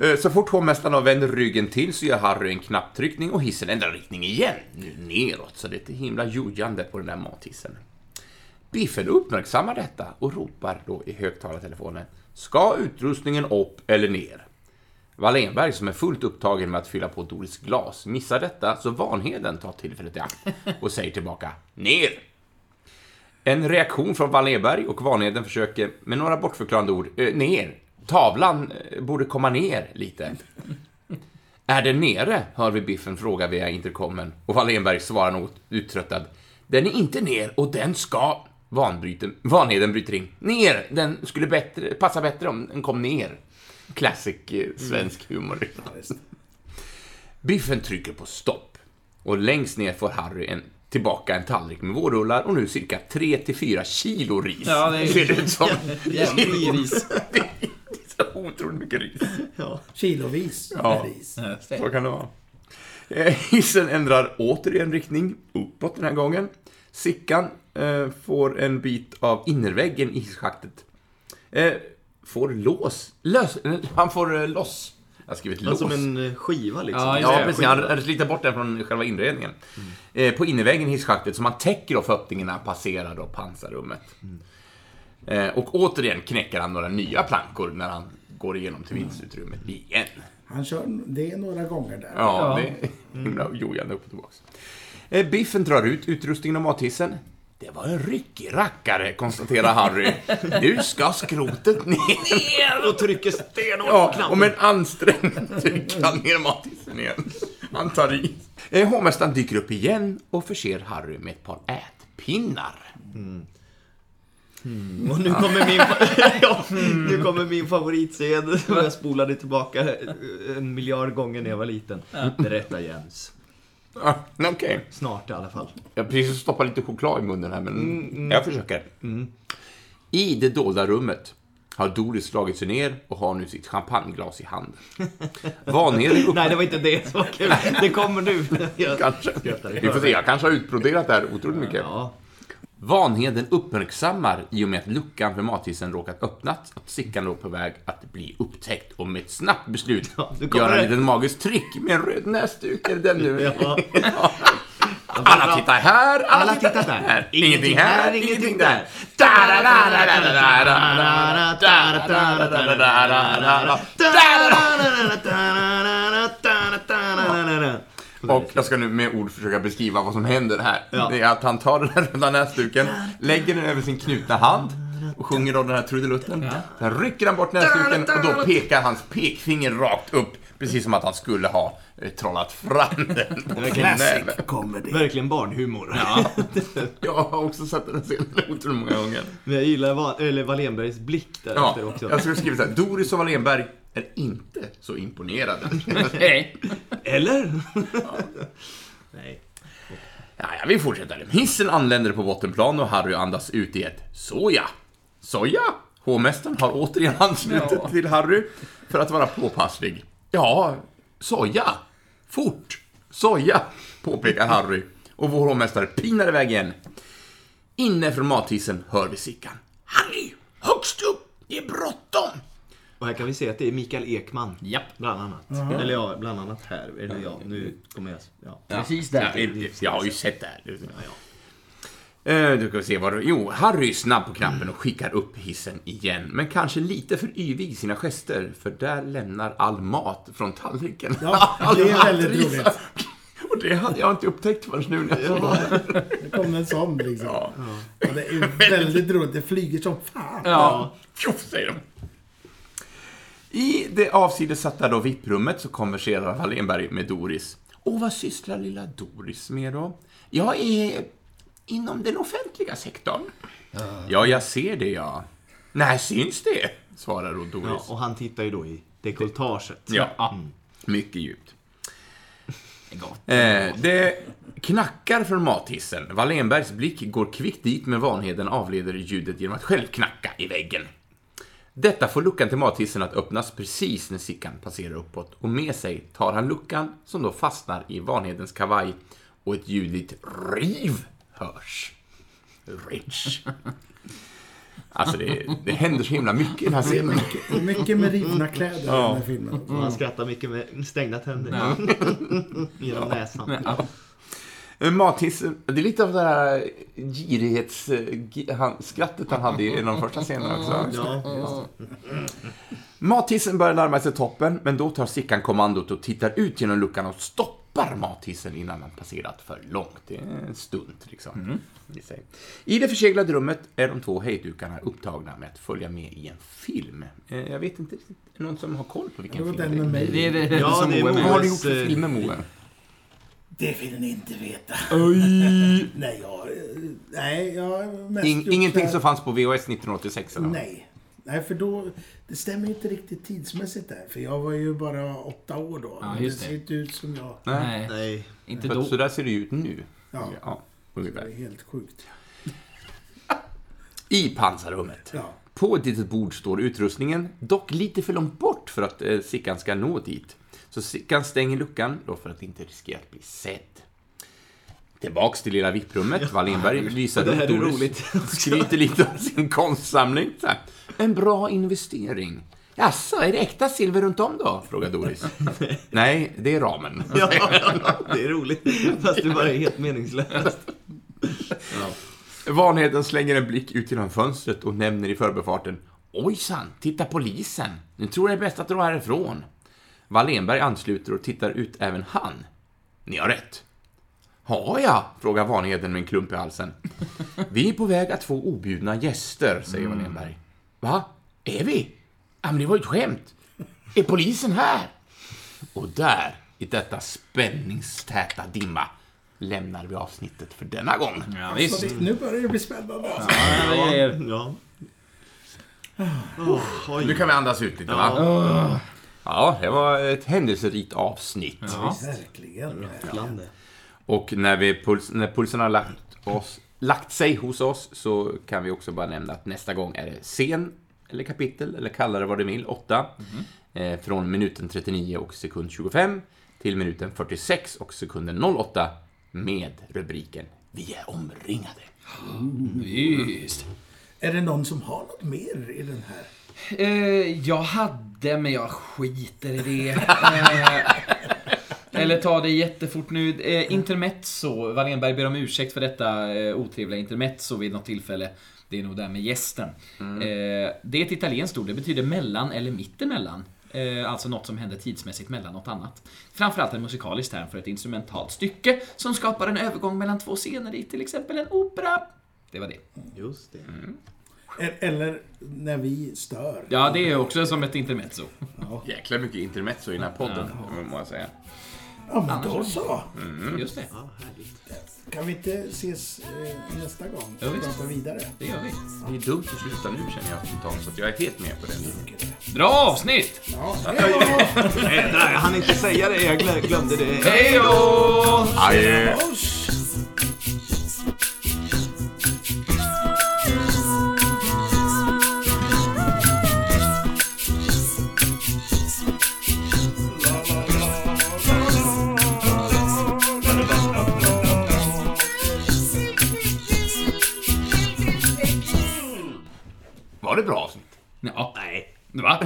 [SPEAKER 1] Eh, Så fort hovmästaren vänt ryggen till så gör Harry en knapptryckning och hissen ändrar riktning igen. Nu neråt, så det är ett himla jojande på den där mathissen. Biffen uppmärksammar detta och ropar då i högtalartelefonen. Ska utrustningen upp eller ner? Wallenberg, som är fullt upptagen med att fylla på Doris glas, missar detta så Vanheden tar tillfället i akt och säger tillbaka ner. En reaktion från Wallenberg och Vanheden försöker med några bortförklarande ord eh, ner. Tavlan eh, borde komma ner lite. Är den nere? hör vi Biffen fråga via intercomen och Wallenberg svarar något uttröttad. Den är inte ner och den ska... Vanbryten, Vanheden bryter in. Ner! Den skulle bättre, passa bättre om den kom ner. Classic eh, svensk humor. Biffen trycker på stopp. Och längst ner får Harry en, tillbaka en tallrik med vårrullar och nu cirka 3-4 kilo ris.
[SPEAKER 3] Ja, det är-
[SPEAKER 1] ser det ut som.
[SPEAKER 3] Jävligt ris.
[SPEAKER 1] det är så otroligt mycket ris.
[SPEAKER 4] Ja.
[SPEAKER 2] Kilovis
[SPEAKER 1] Ja.
[SPEAKER 2] ris.
[SPEAKER 1] Så kan det vara. Eh, Hissen ändrar återigen riktning, uppåt den här gången. Sickan eh, får en bit av innerväggen i hisschaktet. Eh, får lås. Lös, eh, han får eh, loss. Jag har skrivit
[SPEAKER 4] Men
[SPEAKER 1] lås.
[SPEAKER 4] som en eh, skiva liksom.
[SPEAKER 3] Ja,
[SPEAKER 1] Ja, precis. Han hade slitit bort den från själva inredningen. Eh, på innerväggen i hisschaktet, så man täcker då för öppningarna passerar då pansarrummet. Eh, och återigen knäcker han några nya plankor när han går igenom till vindsutrymmet igen.
[SPEAKER 2] Han kör det några gånger där.
[SPEAKER 1] Ja,
[SPEAKER 3] Ja.
[SPEAKER 1] det är himla jojande upp och tillbaks. Eh, Biffen drar ut utrustningen och mathissen. Det var en ryckig rackare, konstaterar Harry. Nu ska skrotet ner.
[SPEAKER 4] Och trycker stenhårt på
[SPEAKER 1] Ja,
[SPEAKER 4] knappen.
[SPEAKER 1] och med en ansträngning trycker han ner mathissen igen. Han tar i. Eh, Hovmästaren dyker upp igen och förser Harry med ett par ätpinnar.
[SPEAKER 4] Och nu kommer min, ja, nu kommer min favoritscen som jag spolade tillbaka en miljard gånger när jag var liten. Berätta Jens.
[SPEAKER 1] Ah, Okej.
[SPEAKER 4] Snart i alla fall.
[SPEAKER 1] Jag har precis stoppat lite choklad i munnen här, men jag försöker. I det dolda rummet har Doris slagit sig ner och har nu sitt champagneglas i handen. Vanheden upp...
[SPEAKER 4] Nej, det var inte det som var kul. Det kommer nu. Jag
[SPEAKER 1] Kanske. Vi får se, jag kanske har utbroderat det här otroligt mycket.
[SPEAKER 4] Ja.
[SPEAKER 1] Vanheden uppmärksammar i och med att luckan för mathissen råkat öppnas att Sickan då på väg att bli upptäckt och med ett snabbt beslut
[SPEAKER 4] Ja,
[SPEAKER 1] gör en
[SPEAKER 4] det.
[SPEAKER 1] liten magisk trick med en röd näsduk. Är det den nu?
[SPEAKER 4] Ja.
[SPEAKER 1] Alla tittar här, alla,
[SPEAKER 4] Alla
[SPEAKER 1] tittar
[SPEAKER 4] tittar
[SPEAKER 1] där.
[SPEAKER 4] där.
[SPEAKER 1] Ingenting här, ingenting där. Och jag ska nu med ord försöka beskriva vad som händer här.
[SPEAKER 4] Ja.
[SPEAKER 1] Det är att han tar den här röda näsduken, lägger den över sin knutna hand och sjunger då den här trudelutten. Sen rycker han bort näsduken och då pekar hans pekfinger rakt upp. Precis som att han skulle ha eh, trollat fram den.
[SPEAKER 2] Classic
[SPEAKER 1] Nej,
[SPEAKER 2] comedy.
[SPEAKER 4] Verkligen barnhumor.
[SPEAKER 1] Ja. Jag har också sett den scenen otroligt många gånger.
[SPEAKER 4] Men jag gillar Va- eller Wallenbergs blick
[SPEAKER 1] Ja,
[SPEAKER 4] därefter också.
[SPEAKER 1] jag skulle skriva så här. Doris och Wallenberg är inte så imponerade.
[SPEAKER 3] Nej.
[SPEAKER 4] Eller? Nej.
[SPEAKER 1] Ja, ja, vi fortsätter. Hissen anländer på bottenplan och Harry andas ut i ett soja. Soja? Hovmästaren har återigen anslutit
[SPEAKER 3] Ja.
[SPEAKER 1] till Harry för att vara påpasslig. Ja, soja. Fort. Soja, påpekar Harry. Och vår hovmästare pinar iväg igen. Inne från mathissen hör vi Sickan. Harry, högst upp! Det är bråttom!
[SPEAKER 4] Och här kan vi se att det är Mikael Ekman.
[SPEAKER 3] Japp.
[SPEAKER 4] Bland annat. Eller ja, bland annat här. Eller ja, nu kommer jag... Ja.
[SPEAKER 3] Precis
[SPEAKER 1] Ja,
[SPEAKER 3] där.
[SPEAKER 1] vi- jag har ju sett det här. Eh, Du ska vi se vad det- Jo, Harry är snabb på knappen och skickar upp hissen igen. Men kanske lite för yvig i sina gester, för där lämnar all mat från tallriken.
[SPEAKER 2] Ja, det är väldigt roligt.
[SPEAKER 1] Och det hade jag inte upptäckt förrän nu när jag såg det.
[SPEAKER 2] Det kom en sån liksom.
[SPEAKER 1] Ja.
[SPEAKER 2] Ja, det är väldigt roligt. Det flyger som fan.
[SPEAKER 3] Ja.
[SPEAKER 1] Tjoff, säger de. I det avsidesatta då VIP-rummet så konverserar Wallenberg med Doris. Och vad sysslar lilla Doris med då? Jag är inom den offentliga sektorn. Ja, jag ser det ja. Nej, syns det? Svarar då
[SPEAKER 4] Ja,
[SPEAKER 1] Doris.
[SPEAKER 4] och han tittar ju då i dekolletaget.
[SPEAKER 1] Ja, mycket djupt. Eh, det knackar från mathissen. Wallenbergs blick går kvickt dit, men Vanheden avleder ljudet genom att själv knacka i väggen. Detta får luckan till mathissen att öppnas precis när Sickan passerar uppåt och med sig tar han luckan som då fastnar i Vanhedens kavaj och ett ljudligt riv hörs. Rich. Alltså det, det händer så himla mycket i den här scenen.
[SPEAKER 2] Det är mycket med rivna kläder i den här filmen.
[SPEAKER 4] Han skrattar mycket med stängda tänder.
[SPEAKER 3] Ja.
[SPEAKER 4] Genom näsan.
[SPEAKER 3] Ja.
[SPEAKER 1] Eh, Mathissen, det är lite av det här girighetsskrattet han hade i de första scenerna också.
[SPEAKER 4] Ja,
[SPEAKER 1] Mathissen börjar närma sig toppen, men då tar Sickan kommandot och tittar ut genom luckan och stoppar mathissen innan han passerat för långt. Det är en stund, liksom. i sig. I det förseglade rummet är de två hejddukarna upptagna med att följa med i en film. Eh, Jag vet inte är det någon som har koll på vilken
[SPEAKER 2] Det var
[SPEAKER 1] film
[SPEAKER 2] den med mig.
[SPEAKER 3] Det är det
[SPEAKER 4] Ja,
[SPEAKER 3] som
[SPEAKER 4] det är
[SPEAKER 3] Moe
[SPEAKER 1] Vad
[SPEAKER 3] med.
[SPEAKER 1] har du gjort för
[SPEAKER 4] eh,
[SPEAKER 1] film med Moe?
[SPEAKER 2] Det vill ni inte veta. Nej, jag... Nej, jag mest
[SPEAKER 1] In, ingenting som fanns på VHS 1986? Eller?
[SPEAKER 2] Nej. Nej, för då... Det stämmer inte riktigt tidsmässigt där. För jag var ju bara åtta år då.
[SPEAKER 3] Ja,
[SPEAKER 2] det
[SPEAKER 3] det.
[SPEAKER 2] ser inte ut som jag.
[SPEAKER 3] Nej,
[SPEAKER 4] nej.
[SPEAKER 3] inte
[SPEAKER 1] För
[SPEAKER 3] då.
[SPEAKER 1] så där ser det ju ut nu.
[SPEAKER 2] Ja.
[SPEAKER 1] ja
[SPEAKER 2] Det är helt sjukt.
[SPEAKER 1] I pansarrummet.
[SPEAKER 2] Ja.
[SPEAKER 1] På ett litet bord står utrustningen, dock lite för långt bort för att eh, Sickan ska nå dit. Så Sickan stänger luckan då för att inte riskera att bli sedd. Tillbaks till lilla VIP-rummet. Wallenberg visar upp Doris.
[SPEAKER 4] roligt.
[SPEAKER 1] Skryter lite om sin konstsamling. En bra investering. Jaså, är det äkta silver runt om då? Frågar Doris. Nej, det är ramen.
[SPEAKER 4] Ja, det är roligt. Fast det bara är helt meningslöst.
[SPEAKER 1] Vanheden slänger en blick ut genom fönstret och nämner i förbifarten Ojsan, titta polisen! Nu tror jag det är bäst att dra härifrån. Wallenberg ansluter och tittar ut även han. Ni har rätt. Har jag? frågar Vanheden med en klump i halsen. Vi är på väg att få objudna gäster, säger Wallenberg. Va? Är vi? Ja, men det var ju ett skämt. Är polisen här? Och där, i detta spänningstäta dimma, lämnar vi avsnittet för denna gång.
[SPEAKER 3] Ja, visst.
[SPEAKER 2] det, nu börjar det bli spännande.
[SPEAKER 3] Ja, är...
[SPEAKER 4] Ja. Oh.
[SPEAKER 1] Nu kan vi andas ut lite, va? Ja, det var ett händelserikt avsnitt.
[SPEAKER 3] Ja.
[SPEAKER 2] Verkligen.
[SPEAKER 4] Lande.
[SPEAKER 1] Och när, vi puls, när pulsen har lagt, oss, lagt sig hos oss så kan vi också bara nämna att nästa gång är det scen, eller kapitel, eller kalla det vad du vill, 8. Eh, från minuten 39 och sekund 25 till minuten 46 och sekunden 08 med rubriken Vi är omringade.
[SPEAKER 3] Visst.
[SPEAKER 2] Är det någon som har något mer i den här?
[SPEAKER 3] Eh, jag hade, men jag skiter i det. Eh, eller ta det jättefort nu. Eh, intermezzo. Wallenberg ber om ursäkt för detta eh, otrevliga intermezzo vid något tillfälle. Det är nog där med gästen. Eh, det är ett italienskt ord. Det betyder mellan eller mittemellan. Eh, alltså något som händer tidsmässigt mellan något annat. Framförallt en musikalisk term för ett instrumentalt stycke som skapar en övergång mellan två scener i till exempel en opera. Det var det.
[SPEAKER 4] Just det.
[SPEAKER 2] E- Eller när vi stör.
[SPEAKER 3] Ja, det är också som ett intermezzo.
[SPEAKER 1] Jäkla mycket intermezzo i den här podden, må jag säga.
[SPEAKER 2] Ja, men då så.
[SPEAKER 3] Just det,
[SPEAKER 4] Ja.
[SPEAKER 2] Kan vi inte ses eh, nästa gång
[SPEAKER 3] Ja,
[SPEAKER 2] och
[SPEAKER 3] visst.
[SPEAKER 2] prata vidare?
[SPEAKER 3] det gör vi.
[SPEAKER 1] Det är dumt att sluta nu känner jag spontant, så att jag är helt med på det.
[SPEAKER 3] Bra avsnitt!
[SPEAKER 2] Ja, hej då!
[SPEAKER 4] Nej, jag hann inte säga det, jag glö- glömde det.
[SPEAKER 3] Hej då!
[SPEAKER 2] Va?